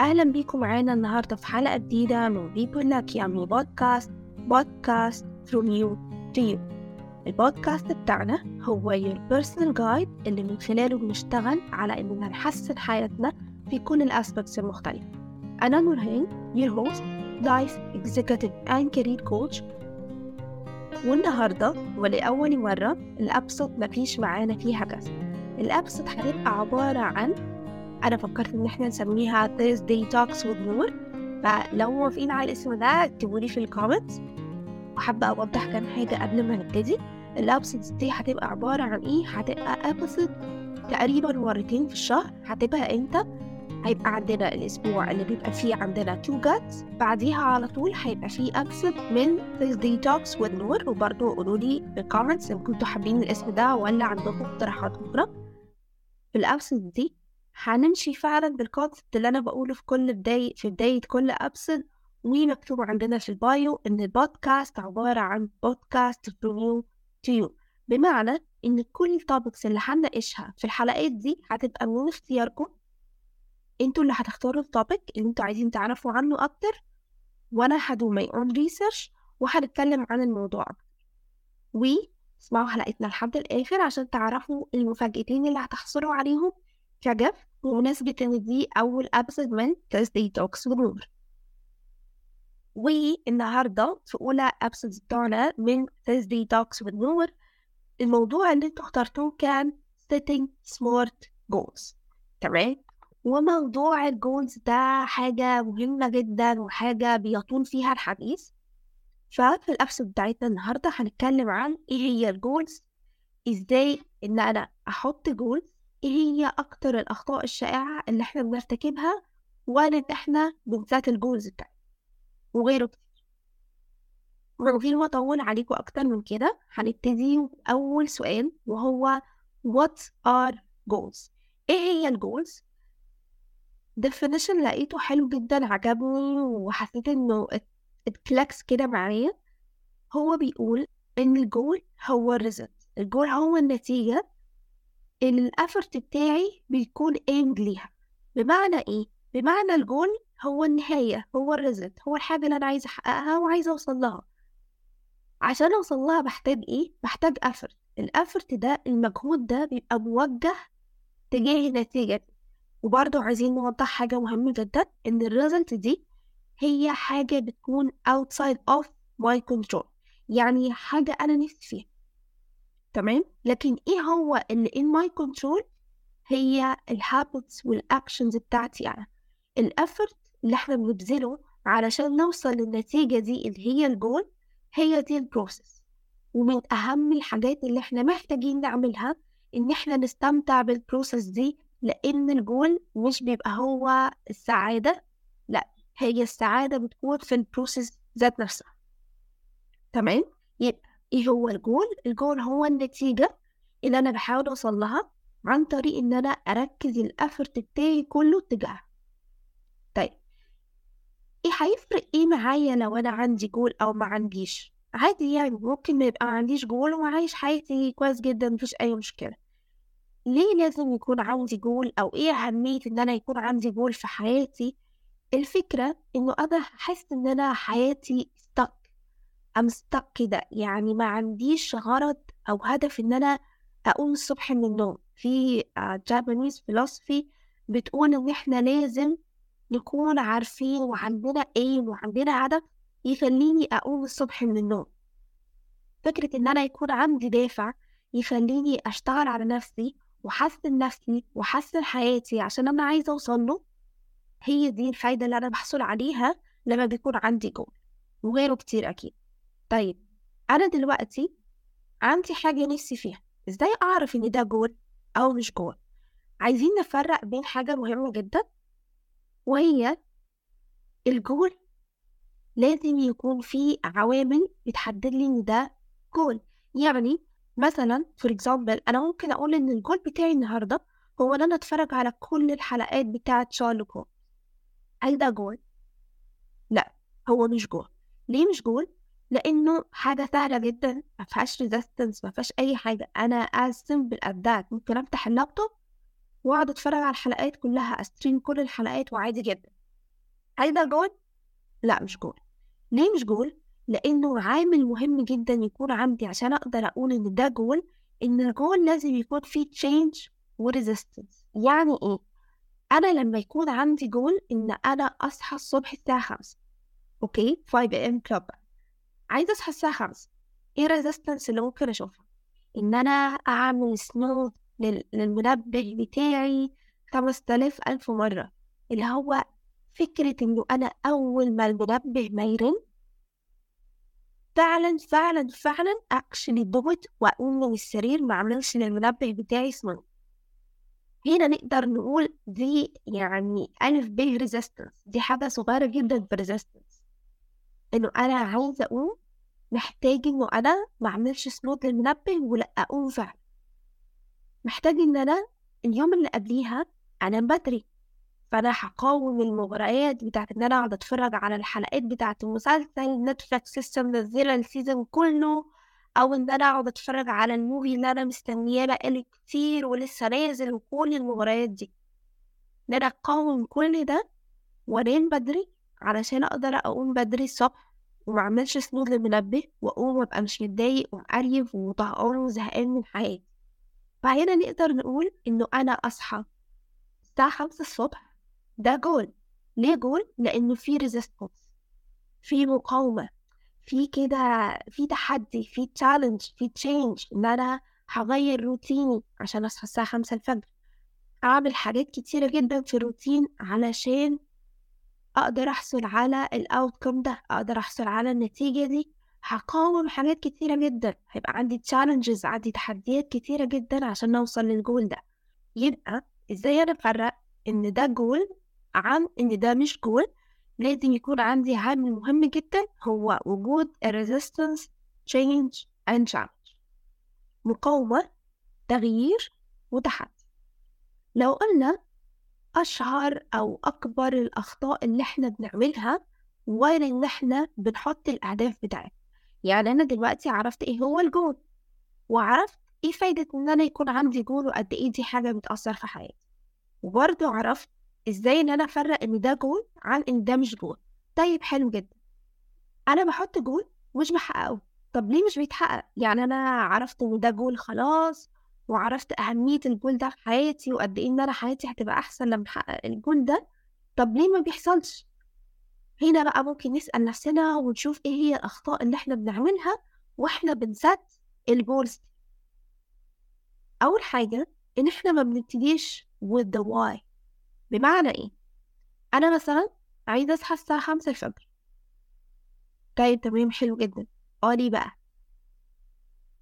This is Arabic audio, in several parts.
أهلا بيكم معانا النهاردة في حلقة جديدة من بيبول لاك يامي بودكاست بودكاست from you to البودكاست بتاعنا هو personal guide اللي من خلاله بنشتغل على إننا نحسن حياتنا في كل الأسبكتس المختلفة. أنا نورهان your host life executive and career coach. والنهاردة ولأول مرة الأبسط مفيش معانا فيها جسد ال episode هتبقى عبارة عن أنا فكرت إن إحنا نسميها Thursday Talks with نور فلو موافقين على الاسم ده اكتبولي في ال comments وحابة أوضح كام حاجة قبل ما نبتدي. ال episode دي هتبقى عبارة عن إيه؟ هتبقى episode تقريبا مرتين في الشهر. هتبقى إمتى؟ هيبقى عندنا الأسبوع اللي بيبقى فيه عندنا two guests بعديها على طول هيبقى فيه episode من Thursday Talks with نور وبرضه قولولي في ال comments إن كنتوا حابين الاسم ده ولا عندكم اقتراحات أخرى. في ال episode دي هنمشي فعلا بال concept اللي أنا بقوله في كل بداية في بداية كل episode ومكتوب عندنا في ال bio إن البودكاست عبارة عن بودكاست to you بمعنى إن كل ال topics اللي هنناقشها في الحلقات دي هتبقى من اختياركم. أنتوا اللي هتختاروا ال topic اللي أنتوا عايزين تعرفوا عنه أكتر وأنا ه do my own research وهنتكلم عن الموضوع. أكتر واسمعوا حلقتنا لحد الآخر عشان تعرفوا المفاجأتين اللي هتحصلوا عليهم. كجف بمناسبة إن دي أول أبسط من Thursday Talks بنور والنهاردة في أولى أبسط بتوعنا من Thursday Talks بنور الموضوع اللي أنتوا اخترتوه كان setting smart goals. تمام؟ وموضوع الجولز ده حاجة مهمة جدا وحاجة بيطول فيها الحديث. ففي ال episode بتاعتنا النهاردة هنتكلم عن إيه هي ال goals إزاي إن أنا أحط goals إيه هي أكتر الأخطاء الشائعة اللي إحنا بنرتكبها وإن إحنا بن set ال goals بتاعتنا وغيره كتير؟ من غير ما أطول عليكم أكتر من كده هنبتدي بأول سؤال وهو what are goals إيه هي ال goals؟ definition لقيته حلو جدا عجبني وحسيت إنه it clicks كده معايا. هو بيقول إن الجول هو ال result الجول هو النتيجة اللي ال effort بتاعي بيكون aimed ليها. بمعنى إيه؟ بمعنى الجول هو النهاية هو ال result هو الحاجة اللي أنا عايزة أحققها وعايزة أوصل لها. عشان أوصل لها بحتاج إيه؟ بحتاج effort ال effort ده المجهود ده بيبقى موجه تجاه النتيجة دي. وبرضه عايزين نوضح حاجة مهمة جدا إن ال result دي هي حاجة بتكون outside of my control. يعني حاجة أنا نفسي فيها. تمام؟ لكن إيه هو اللي in my control هي ال habits وال actions بتاعتي أنا. ال effort اللي إحنا بنبذله علشان نوصل للنتيجة دي اللي هي الجول هي دي ال process ومن أهم الحاجات اللي إحنا محتاجين نعملها إن إحنا نستمتع بال process دي لأن الجول مش بيبقى هو السعادة لأ هي السعادة بتكون في ال process ذات نفسها. تمام؟ يبقى إيه هو الجول؟ الجول هو النتيجة اللي أنا بحاول أوصل لها عن طريق إن أنا أركز ال effort بتاعي كله تجاهها طيب إيه هيفرق إيه معايا لو أنا عندي جول أو ما عنديش؟ عادي يعني ممكن ما يبقى عنديش جول وعايش حياتي كويس جدا مفيش أي مشكلة ليه لازم يكون عندي جول أو إيه أهمية إن أنا يكون عندي جول في حياتي الفكرة إنه أنا حاسة إن أنا حياتي كده يعني ما عنديش غرض أو هدف إن أنا أقوم الصبح من النوم. في جابانيز فيلوسفي بتقول إن إحنا لازم نكون عارفين وعندنا إيه وعندنا هدف يخليني أقوم الصبح من النوم. فكرة إن أنا يكون عندي دافع يخليني أشتغل على نفسي وحسن نفسي وحسن حياتي عشان أنا عايزة أوصل له هي دي الفايدة اللي أنا بحصل عليها لما بيكون عندي جول وغيره كتير أكيد. طيب أنا دلوقتي عندي حاجة نفسي فيها إزاي أعرف إن ده جول أو مش جول عايزين نفرق بين حاجة مهمة جدا وهي الجول. لازم يكون فيه عوامل بتحدد لي إن ده جول. يعني مثلا for example أنا ممكن أقول إن الجول بتاعي النهاردة هو إن أنا أتفرج على كل الحلقات بتاعة شارلوك هل ده جول؟ لا هو مش جول. ليه مش جول؟ لأنه حاجة سهلة جدا ما فيهاش resistance ما فيهاش أنا as simple as that ممكن أفتح اللابتوب وأقعد أتفرج على الحلقات كلها أ stream كل الحلقات وعادي جدا. هل ده جول؟ لا مش جول ليه مش جول؟ لأنه عامل مهم جدا يكون عندي عشان أقدر أقول إن ده جول إن الجول لازم يكون فيه change و resistance يعني إيه؟ أنا لما يكون عندي جول إن أنا أصحى الصبح الساعة خمسة okay؟ 5 am club. عايزة أصحى الساعة خمسة إيه ال resistance اللي ممكن أشوفها؟ إن أنا أعمل snooze للمنبه بتاعي خمس تلاف ألف مرة. اللي هو فكرة إنه أنا أول ما المنبه ما يرن فعلا فعلا فعلا actually ضغط وأقوم من السرير ما أعملش للمنبه بتاعي snooze هنا نقدر نقول دي يعني ألف ب resistance دي حاجة صغيرة جدا في resistance إنه أنا عايزة أقوم محتاج إنه أنا ما أعملش snooze للمنبه ولا أقوم فعلا. محتاج إن أنا اليوم اللي قبليها أنام بدري. فأنا هقاوم المغريات بتاعت إن أنا أقعد أتفرج على الحلقات بتاعت المسلسل Netflix لسه منزلة ال season كله. أو إن أنا أقعد أتفرج على ال movie اللي أنا مستنياه بقالي كتير ولسه نازل وكل المغريات دي. إن أنا أقاوم كل ده وأنام بدري. علشان أقدر أقوم بدري الصبح ومعملش snooze للمنبه وأقوم وأبقى مش متضايق ومقريف وطهقان وزهقان من حياتي. فهنا نقدر نقول إنه أنا أصحى الساعة خمسة الصبح. ده جول ليه جول؟ لأنه في resistance في مقاومة في كده في تحدي في challenge في change إن أنا هغير روتيني عشان أصحى الساعة خمسة الفجر. اعمل حاجات كتيرة جدا في الروتين علشان أقدر أحصل على ال outcome ده أقدر أحصل على النتيجة دي. هقاوم حاجات كتيرة جدا. هيبقى عندي challenges عندي تحديات كتيرة جدا عشان اوصل للجول ده. يبقى إزاي أنا أفرق إن ده جول عن إن ده مش جول لازم يكون عندي عامل مهم جدا هو وجود resistance change and challenge. مقاومة تغيير وتحدي. لو قلنا أشهر أو أكبر الأخطاء اللي إحنا بنعملها وين إن إحنا بنحط الأهداف بتاعتنا. يعني أنا دلوقتي عرفت إيه هو الجول وعرفت إيه فايدة إن أنا يكون عندي جول وقد إيه دي حاجة بتأثر في حياتي. وبرضه عرفت إزاي إن أنا أفرق إن ده جول عن إن ده مش جول طيب حلو جدا. أنا بحط جول مش بحققه. طب ليه مش بيتحقق؟ يعني أنا عرفت إن ده جول خلاص وعرفت أهمية الجول ده في حياتي وقد إيه إن أنا حياتي هتبقى أحسن لما أحقق الجول ده. طب ليه ما بيحصلش؟ هنا بقى ممكن نسأل نفسنا ونشوف إيه هي الأخطاء اللي إحنا بنعملها وإحنا بنسات الجولز. أول حاجة إن إحنا ما بنبتديش with the why. بمعنى إيه؟ أنا مثلا عايزة أصحى الساعة خمسة الفجر. طيب تمام حلو جدا. آه ليه بقى؟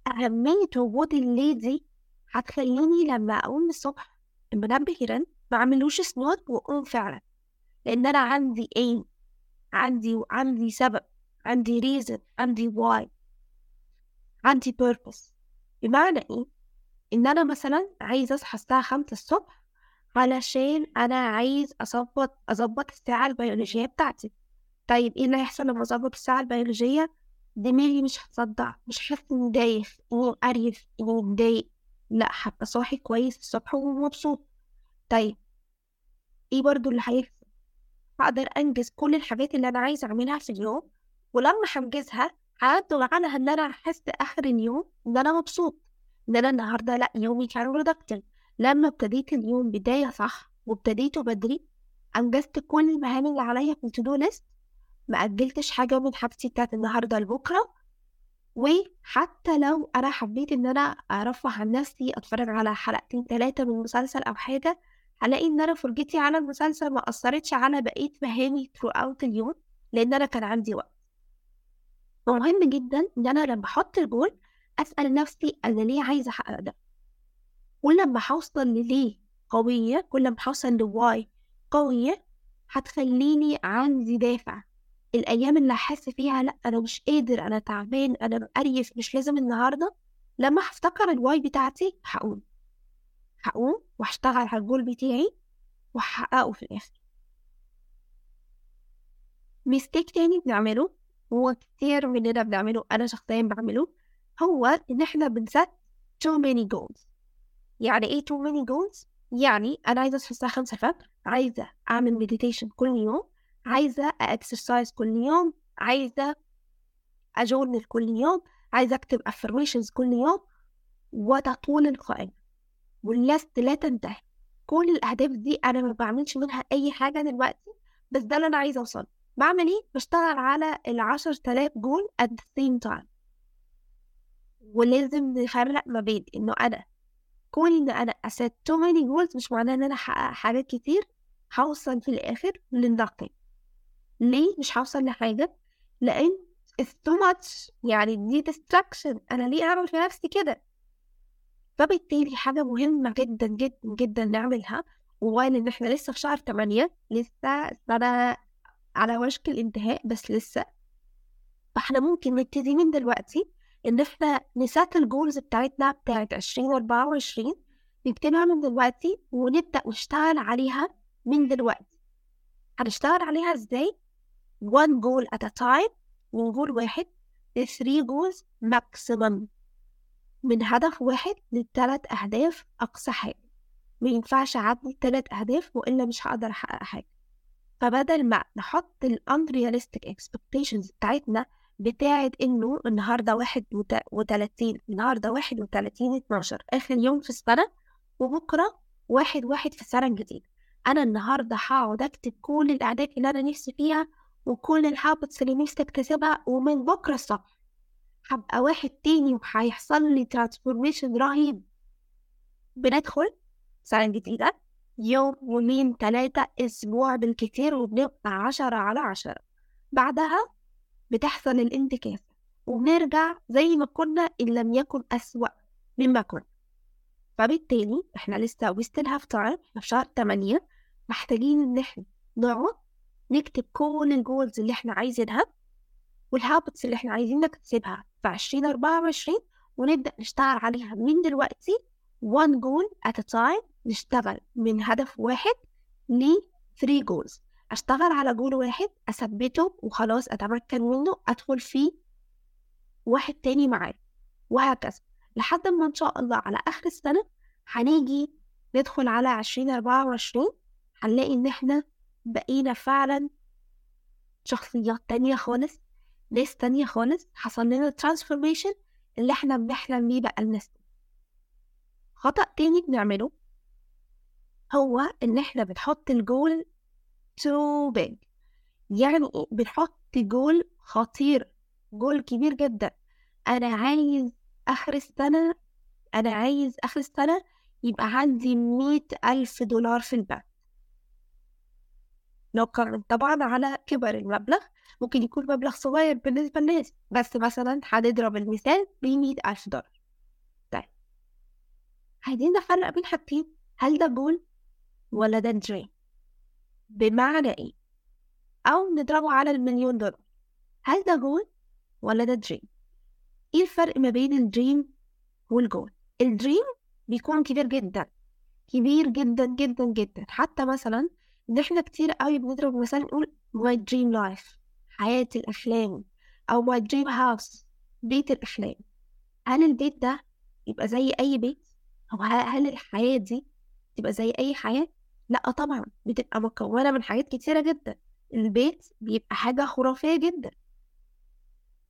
أهمية وجود الليل دي هتخليني لما أقوم الصبح المنبه يرن معملوش سنوت وأقوم فعلا. لأن أنا عندي إيه عندي عندي سبب عندي reason عندي why عندي purpose. بمعنى إيه؟ إن أنا مثلا عايزة أصحى الساعة خمسة الصبح علشان أنا عايز أظبط أظبط الساعة البيولوجية بتاعتي. طيب إيه اللي هيحصل لما أظبط الساعة البيولوجية؟ دماغي مش هتصدع مش حاسة إني دايخ إني قريف إني متضايق. لأ هبقى صاحي كويس الصبح ومبسوط. طيب إيه برضو اللي هيحصل هقدر أنجز كل الحاجات اللي أنا عايزة أعملها في اليوم ولما هنجزها هينتج عنها إن أنا أحس آخر اليوم إن أنا مبسوط. إن أنا النهاردة لأ يومي كان productive. لما ابتديت اليوم بداية صح وابتديته بدري أنجزت كل المهام اللي عليا في التو ليست ما أجلتش حاجة من حاجتي بتاعت النهاردة لبكرة وحتى لو أنا حبيت إن أنا أرفه عن نفسي أتفرج على حلقتين تلاتة من مسلسل أو حاجة هلاقي إن أنا فرجتي على المسلسل ما أثرتش على بقية مهامي throughout اليوم لأن أنا كان عندي وقت. ومهم جدا إن أنا لما أحط الجول أسأل نفسي أنا ليه عايزة أحقق ده؟ كل ما هوصل لليه قوية كل ما هوصل لواي قوية هتخليني عندي دافع. الأيام اللي هحس فيها لأ أنا مش قادر أنا تعبان أنا مقريف مش لازم النهاردة. لما هفتكر ال why بتاعتي هقوم. هقوم وهشتغل على الجول بتاعي وهحققه في الآخر. mistake تاني بنعمله وكتير مننا بنعمله أنا شخصيا بعمله هو إن إحنا بن set too many goals. يعني إيه too many goals؟ يعني أنا عايزة أصحى الساعة خمسة الفجر عايزة أعمل meditation كل يوم عايزة exercise كل يوم عايزة أجورنال كل يوم عايزة أكتب affirmations كل يوم وتطول القائمة. واللست لا تنتهي كل الأهداف دي أنا ما بعملش منها أي حاجة دلوقتي بس ده اللي أنا عايزة أوصل بعمل إيه؟ بشتغل على العشر تلاف جول at the same time. ولازم نفرق ما بين إنه أنا كون إن أنا أسيت too many goals مش معناه إن أنا أحقق حاجات كتير هوصل في الآخر للنقطة ليه مش هوصل لحاجة؟ لأن it's too much. يعني دي distraction. أنا ليه أعمل في نفسي كده؟ فبالتالي حاجة مهمة جدا جدا جدا نعملها. ووايل إن إحنا لسه في شهر تمانية. لسه السنة على وشك الانتهاء بس لسه. فإحنا ممكن نبتدي من دلوقتي إن إحنا نسات الجولز بتاعتنا بتاعت عشرين أربعة وعشرين. نكتبها من دلوقتي ونبدأ نشتغل عليها من دلوقتي. هنشتغل عليها إزاي؟ One goal at a time من جول واحد ل 3 goals maximum. من هدف واحد لثلاث أهداف أقصى حاجة. ما ينفعش أعدي ثلاث أهداف وإلا مش هقدر أحقق حاجة. فبدل ما نحط ال unrealistic expectations بتاعتنا بتاعت إنه النهاردة واحد وتلاتين النهاردة واحد وتلاتين اتناشر آخر يوم في السنة وبكرة واحد واحد في السنة الجديدة أنا النهاردة هقعد أكتب كل الأهداف اللي أنا نفسي فيها وكل ال habits اللي نفسي أكتسبها ومن بكرة الصبح. هبقى واحد تاني وهيحصل لي transformation رهيب. بندخل سنة جديدة يوم يومين تلاتة أسبوع بالكتير وبنبقى عشرة على عشرة. بعدها بتحصل الانتكاسة وبنرجع زي ما كنا إن لم يكن أسوأ مما كنا. فبالتالي إحنا لسه have time إحنا في شهر تمانية محتاجين إن إحنا نقعد نكتب كل ال goals اللي إحنا عايزينها وال habits اللي إحنا عايزين نكتسبها في عشرين أربعة وعشرين ونبدأ نشتغل عليها من دلوقتي. One goal at a time. نشتغل من هدف واحد ل 3 goals. أشتغل على جول واحد أثبته وخلاص أتمكن منه أدخل فيه واحد تاني معاه وهكذا. لحد ما إن شاء الله على آخر السنة هنيجي ندخل على عشرين أربعة وعشرين. هنلاقي إن إحنا بقينا فعلا شخصيات تانية خالص ناس تانية خالص. حصل لنا ال transformation اللي إحنا بنحلم بيه بقى لنا خطأ تاني بنعمله هو إن إحنا بنحط ال goal too big. يعني؟ بنحط جول خطير جول كبير جدا. أنا عايز آخر السنة أنا عايز آخر السنة يبقى عندي مية ألف دولار في البنك. كان طبعا على كبر المبلغ ممكن يكون مبلغ صغير بالنسبة للناس بس مثلا هنضرب المثال بمية ألف دولار. طيب. عايزين نفرق بين حاجتين هل ده جول ولا ده dream بمعنى إيه؟ أو نضربه على المليون دولار. هل ده جول ولا ده dream إيه الفرق ما بين ال dream وال goal؟ ال dream بيكون كبير جدا كبير جدا جدا جدا. حتى مثلا ان إحنا كتير قوي بنضرب مثلا نقول my dream life حياة الأحلام أو my dream house بيت الأحلام هل البيت ده يبقى زي أي بيت؟ أو هل الحياة دي تبقى زي أي حياة؟ لأ طبعا بتبقى مكونة من حاجات كتيرة جدا البيت بيبقى حاجة خرافية جدا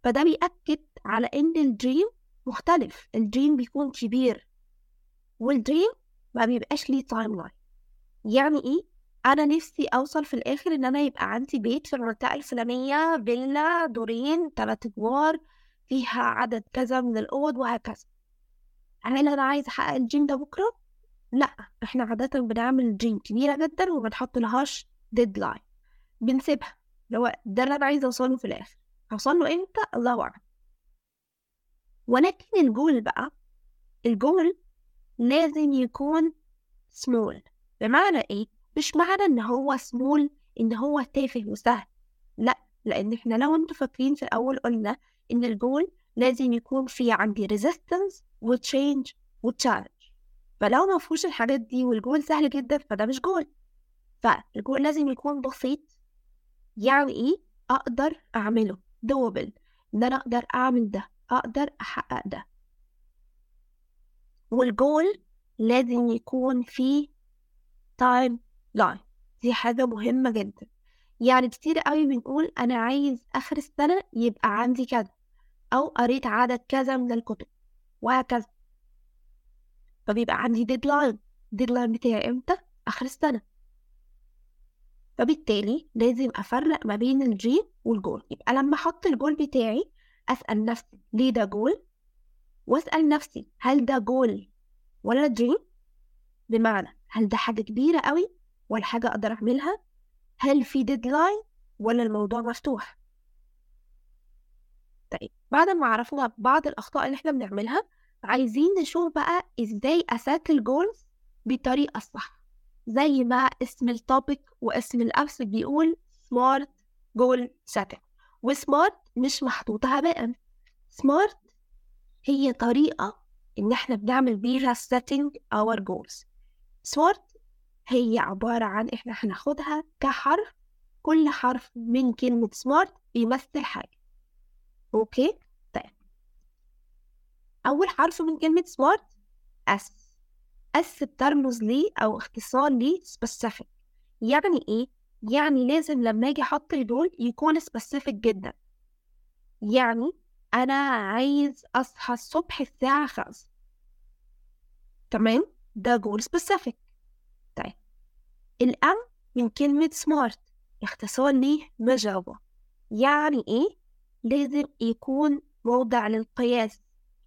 فده بيأكد على إن ال dream مختلف ال dream بيكون كبير وال dream ما بيبقاش ليه timeline يعني إيه؟ أنا نفسي أوصل في الآخر إن أنا يبقى عندي بيت في المنطقة الفلانية فيلا دورين تلات أدوار فيها عدد كذا من الأوض وهكذا هل أنا عايزة أحقق الجيم ده بكرة؟ لأ إحنا عادة بنعمل جيم كبيرة جدا وما بنحطلهاش deadline بنسيبها لو ده اللي أنا عايزة أوصله في الآخر هوصله إمتى؟ الله أعلم ولكن الجول بقى الجول لازم يكون سمول بمعنى إيه؟ مش معنى إن هو سمول إن هو تافه وسهل. لأ لأن إحنا لو أنتوا فاكرين في الأول قلنا إن الجول لازم يكون فيه عندي resistance و change و challenge فلو ما فيهوش الحاجات دي والجول سهل جدا فده مش goal فال goal لازم يكون بسيط. يعني إيه؟ أقدر أعمله. doable إن أنا أقدر أعمل ده أقدر أحقق ده. والجول لازم يكون فيه timeline دي حاجة مهمة جدا. يعني كتير قوي بنقول أنا عايز آخر السنة يبقى عندي كذا أو قريت عدد كذا من الكتب وهكذا. فبيبقى عندي deadline ال deadline بتاعي إمتى؟ آخر السنة. فبالتالي لازم أفرق ما بين ال dream وال goal يبقى لما أحط الجول بتاعي أسأل نفسي ليه ده جول وأسأل نفسي هل ده جول ولا dream بمعنى هل ده حاجة كبيرة قوي؟ ولا حاجة أقدر أعملها هل في deadline ولا الموضوع مفتوح؟ طيب بعد ما عرفنا بعض الأخطاء اللي إحنا بنعملها عايزين نشوف بقى إزاي أ set ال goals بالطريقة الصح. زي ما اسم ال topic واسم ال episode بيقول smart goal setting و smart مش محطوطة هباء smart هي طريقة إن إحنا بنعمل بيها setting our goals. smart هي عبارة عن إحنا هناخدها كحرف كل حرف من كلمة smart بيمثل حاجة. okay؟ طيب. أول حرف من كلمة سمارت اس اس بترمز لي أو اختصار لي specific. يعني إيه؟ يعني لازم لما أجي أحط الجول يكون specific جدا. يعني أنا عايز أصحى الصبح الساعة خمسة. تمام؟ ده جول specific. الأم من كلمة smart اختصار ليه measurable يعني إيه؟ لازم يكون موضع للقياس.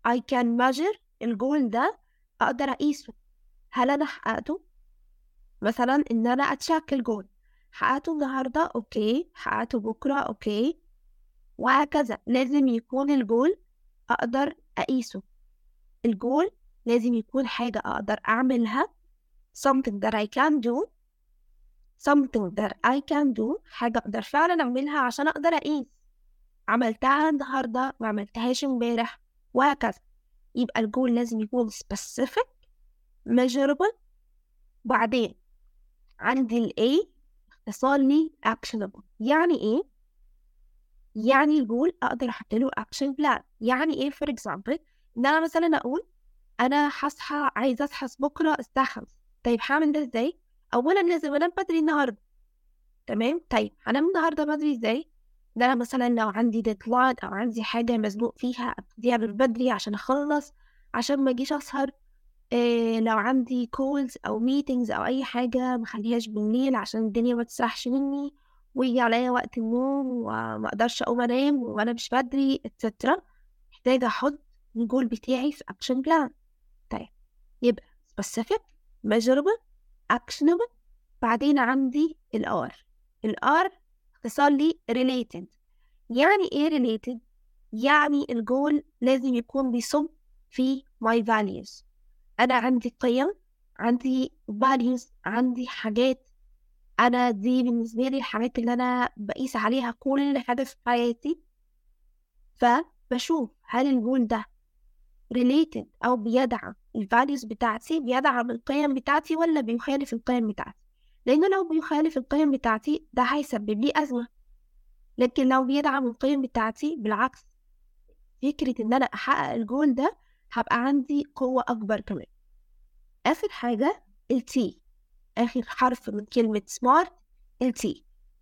I can measure الجول ده أقدر أقيسه. هل أنا حققته؟ مثلا إن أنا أتشاك الجول. حققته النهاردة؟ okay. حققته بكرة؟ okay. وهكذا. لازم يكون الجول أقدر أقيسه. الجول لازم يكون حاجة أقدر أعملها. something that I can do. Something that I can do حاجة أقدر فعلا أعملها عشان أقدر أقيس عملتها النهاردة ما عملتهاش امبارح وهكذا. يبقى الجول لازم يكون specific measurable. بعدين عندي ال A اختصار لي actionable. يعني إيه؟ يعني الجول أقدر أحط له action plan. يعني إيه؟ for example إن أنا مثلا أقول أنا هصحى عايزة أصحى بكرة الساعة خمسة. طيب هعمل ده إزاي؟ أولا لازم أنام بدري النهاردة تمام طيب هنام النهاردة بدري إزاي؟ ده أنا مثلا لو عندي deadline أو عندي حاجة مزنوق فيها أبتديها من بدري عشان أخلص عشان ما أجيش أسهر إيه لو عندي calls أو meetings أو أي حاجة مخليهاش بالليل عشان الدنيا ما تسرحش مني ويجي عليا وقت النوم وما أقدرش أقوم أنام وأنا مش بدري et cetera محتاجة أحط الجول بتاعي في action plan طيب يبقى specific measurable actionable. بعدين عندي ال R. ال R اختصار لي related. يعني إيه related؟ يعني الجول لازم يكون بيصب في my values. أنا عندي قيم عندي values عندي حاجات. أنا دي بالنسبة لي الحاجات اللي أنا بقيس عليها كل حاجة في حياتي. فبشوف هل الجول ده related أو بيدعم ال values بتاعتي بيدعم القيم بتاعتي ولا بيخالف القيم بتاعتي؟ لأنه لو بيخالف القيم بتاعتي ده هيسبب لي أزمة. لكن لو بيدعم القيم بتاعتي بالعكس فكرة إن أنا أحقق الجول ده هبقى عندي قوة أكبر كمان. آخر حاجة ال T. آخر حرف من كلمة smart ال T.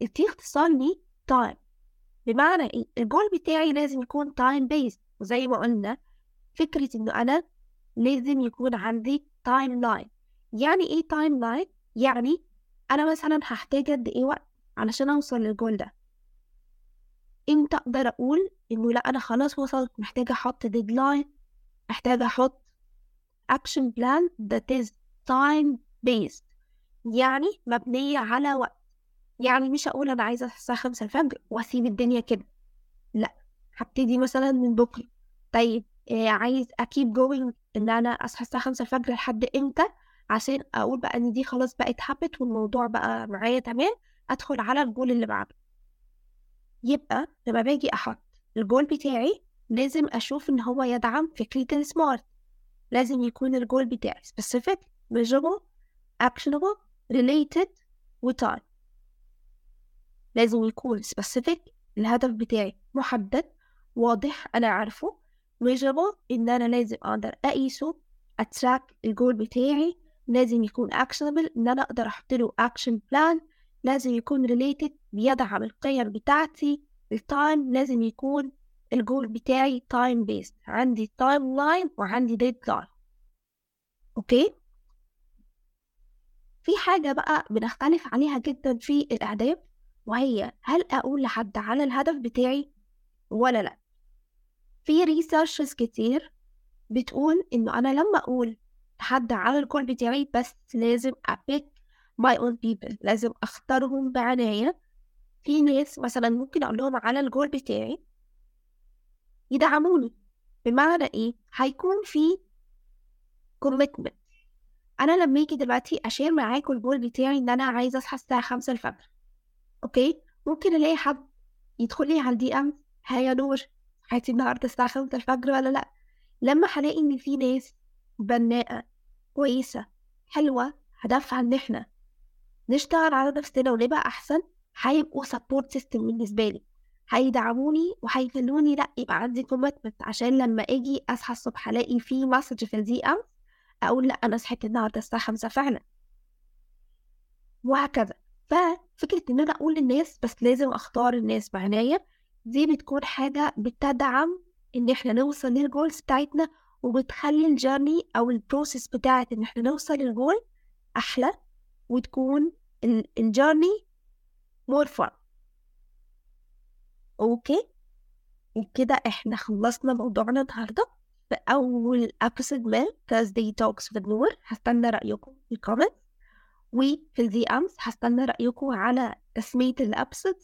ال T اختصار لي time. بمعنى إيه؟ الجول بتاعي لازم يكون time based. وزي ما قلنا فكرة إنه أنا لازم يكون عندي timeline يعني إيه timeline؟ يعني أنا مثلا هحتاج قد إيه وقت علشان أوصل للجول ده. إمتى أقدر أقول إنه لأ أنا خلاص وصلت محتاجة أحط deadline محتاجة أحط action plan that is time based. يعني مبنية على وقت. يعني مش هقول أنا عايزة الساعة خمسة الفجر وأسيب الدنيا كده. لأ هبتدي مثلا من بكرة. طيب آه عايز أ keep going إن أنا أصحى الساعة خمسة الفجر لحد إمتى؟ عشان أقول بقى إن دي خلاص بقت habit والموضوع بقى معايا تمام؟ أدخل على الجول اللي بعده. يبقى لما باجي أحط الجول بتاعي لازم أشوف إن هو يدعم فكرة ال smart لازم يكون الجول بتاعي specific measurable actionable related و time. لازم يكون specific الهدف بتاعي محدد واضح أنا عارفه. Measurable إن أنا لازم أقدر أقيسه أ track ال goal بتاعي لازم يكون actionable إن أنا أقدر أحط له action plan لازم يكون related بيدعم القيم بتاعتي ال time لازم يكون الجول بتاعي time based عندي timeline وعندي deadline okay؟ في حاجة بقى بنختلف عليها جدا في الأهداف وهي هل أقول لحد على الهدف بتاعي ولا لأ؟ في researches كتير بتقول إنه أنا لما أقول لحد على الجول بتاعي بس لازم أ pick my own people لازم أختارهم بعناية. في ناس مثلا ممكن أقول لهم على الجول بتاعي يدعموني. بمعنى إيه؟ هيكون في commitment. أنا لما يجي دلوقتي أ share معاكم الجول بتاعي إن أنا عايزة أصحى الساعة خمسة الفجر okay؟ ممكن ألاقي حد يدخل لي على ال DM ها يا نور. صحيتي النهاردة الساعة خمسة الفجر ولا لأ؟ لما هلاقي إن في ناس بناءة كويسة حلوة هدفها إن إحنا نشتغل على نفسنا ونبقى أحسن هيبقوا support system بالنسبة لي. هيدعموني وهيخلوني لأ يبقى عندي commitment عشان لما أجي أصحى الصبح ألاقي في message في ال DM أقول لأ أنا صحيت النهاردة الساعة خمسة فعلا. وهكذا. ففكرة إن أنا أقول للناس بس لازم أختار الناس بعناية دي بتكون حاجة بتدعم إن إحنا نوصل لل goals بتاعتنا وبتخلي ال journey أو ال process بتاعت إن إحنا نوصل للجول أحلى وتكون ال journey more fun okay؟ وكده إحنا خلصنا موضوعنا النهاردة. في أول episode من Thursday Talks with نور هستنى رأيكم في ال comment وفي ال DMs هستنى رأيكم على تسمية ال episode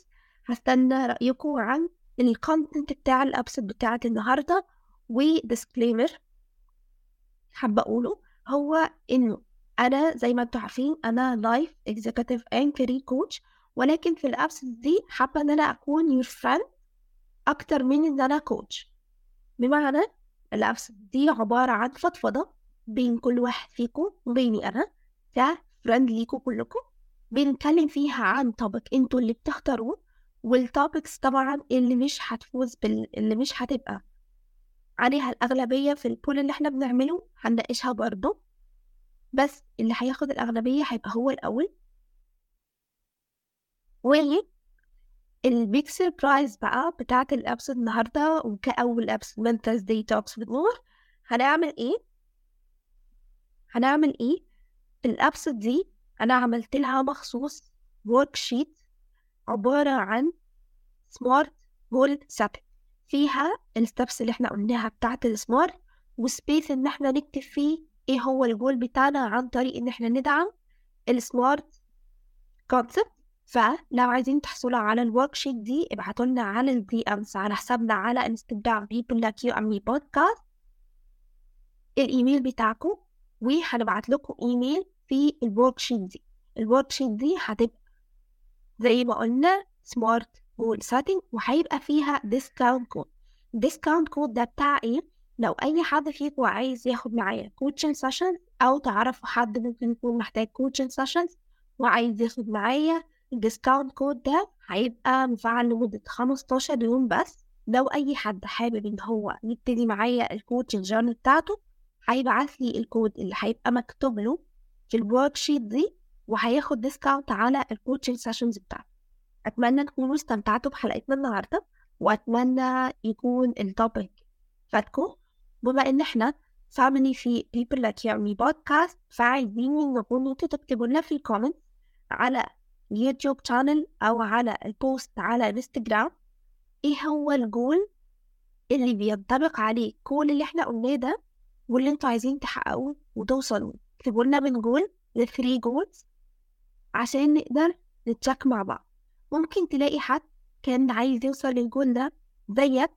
هستنى رأيكم عن ال content بتاع ال episode بتاعت النهاردة و disclaimer حابة أقوله هو إنه أنا زي ما أنتوا عارفين أنا life executive and career coach ولكن في ال episode دي حابة إن أنا أكون your friend أكتر من إن أنا coach بمعنى ال episode دي عبارة عن فضفضة بين كل واحد فيكم وبيني أنا ك friend ليكم كلكم. بنتكلم فيها عن topic أنتوا اللي بتختاروه. وال topics طبعا اللي مش هتفوز بال... اللي مش هتبقى عليها الأغلبية في ال poll اللي إحنا بنعمله هنناقشها برضه بس اللي هياخد الأغلبية هيبقى هو الأول و ال big surprise بقى بتاعت ال episode النهاردة وكأول episode من Thursday Talks with نور هنعمل إيه؟ هنعمل إيه؟ ال episode دي أنا عملت لها مخصوص worksheet عبارة عن smart goal setting فيها ال steps اللي إحنا قلناها بتاعت ال smart و space إن إحنا نكتب فيه إيه هو الجول بتاعنا عن طريق إن إحنا ندعم ال smart concept فلو عايزين تحصلوا على ال worksheet دي ابعتوا لنا على ال DMs على حسابنا على انستجرام People Like You and Me بودكاست الإيميل بتاعكم وهنبعت لكم إيميل في ال worksheet دي. ال worksheet دي هتبقى زي ما قلنا smart goal setting وهيبقى فيها discount code ال discount code ده بتاع إيه؟ لو أي حد فيكم عايز ياخد معايا coaching session أو تعرفوا حد ممكن يكون محتاج coaching sessions وعايز ياخد معايا ال discount code ده هيبقى مفعل لمدة 15 يوم بس. لو أي حد حابب إن هو يبتدي معايا ال coaching journey بتاعته هيبعت لي الكود اللي هيبقى مكتوب له في ال worksheet دي. وهياخد discount على ال coaching sessions بتاعته. أتمنى تكونوا استمتعتوا بحلقتنا النهاردة وأتمنى يكون ال topic فادكم بما إن إحنا family في People Like You بودكاست فعايزين نكون أنتوا تكتبوا لنا في ال comment على اليوتيوب channel أو على ال post على انستجرام إيه هو الجول اللي بينطبق عليه؟ كل اللي إحنا قلناه ده واللي إنتوا عايزين تحققوه وتوصلوا. اكتبوا لنا من goal ل three goals عشان نقدر ن check مع بعض. ممكن تلاقي حد كان عايز يوصل للجول ده زيك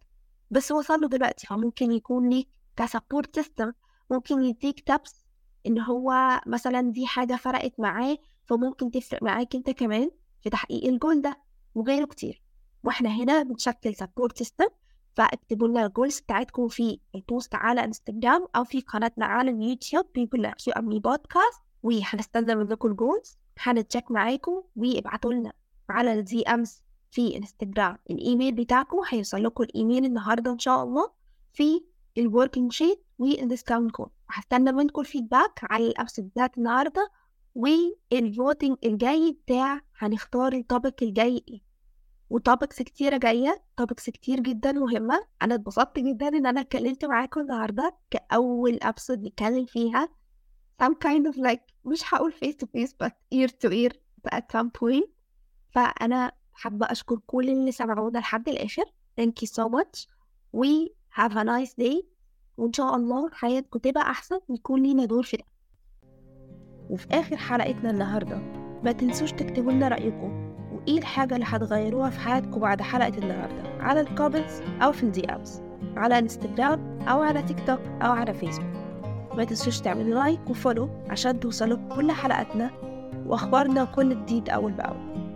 بس وصل له دلوقتي. فممكن يكون ليك ك support system ممكن يديك tips إن هو مثلا دي حاجة فرقت معاه فممكن تفرق معاك أنت كمان في تحقيق الجول ده وغيره كتير. وإحنا هنا بنشكل support system فاكتبوا لنا ال goals بتاعتكم في ال post على انستجرام أو في قناتنا على اليوتيوب People Like You and Me بودكاست وهنستنى منكم ال goals هن check معاكم وابعتوا لنا على ال DMs في انستجرام الإيميل بتاعكم هيوصل لكم الإيميل النهارده إن شاء الله في ال working sheet وال discount code وهستنى منكم ال feedback على ال episode بتاعت النهارده وال voting الجاي بتاع هنختار ال topic الجاي إيه. و topics كتيرة جاية topics كتير جدا مهمة. أنا اتبسطت جدا إن أنا اتكلمت معاكم النهاردة كأول episode نتكلم فيها. Some kind of like مش هقول face to face but ear to ear. at some point فأنا حابة أشكر كل اللي سمعونا لحد الآخر. Thank you so much. و have a nice day. وإن شاء الله حياتكم تبقى أحسن ويكون لينا دور في ده. وفي آخر حلقتنا النهاردة ما تنسوش تكتبوا لنا رأيكم. وإيه الحاجة اللي هتغيروها في حياتكم بعد حلقة النهاردة؟ على ال comments أو في ال DMs على انستجرام أو على تيك توك أو على فيسبوك ما تنسوش تعملوا like و follow عشان توصلوا كل حلقاتنا وأخبارنا كل جديد أول بأول.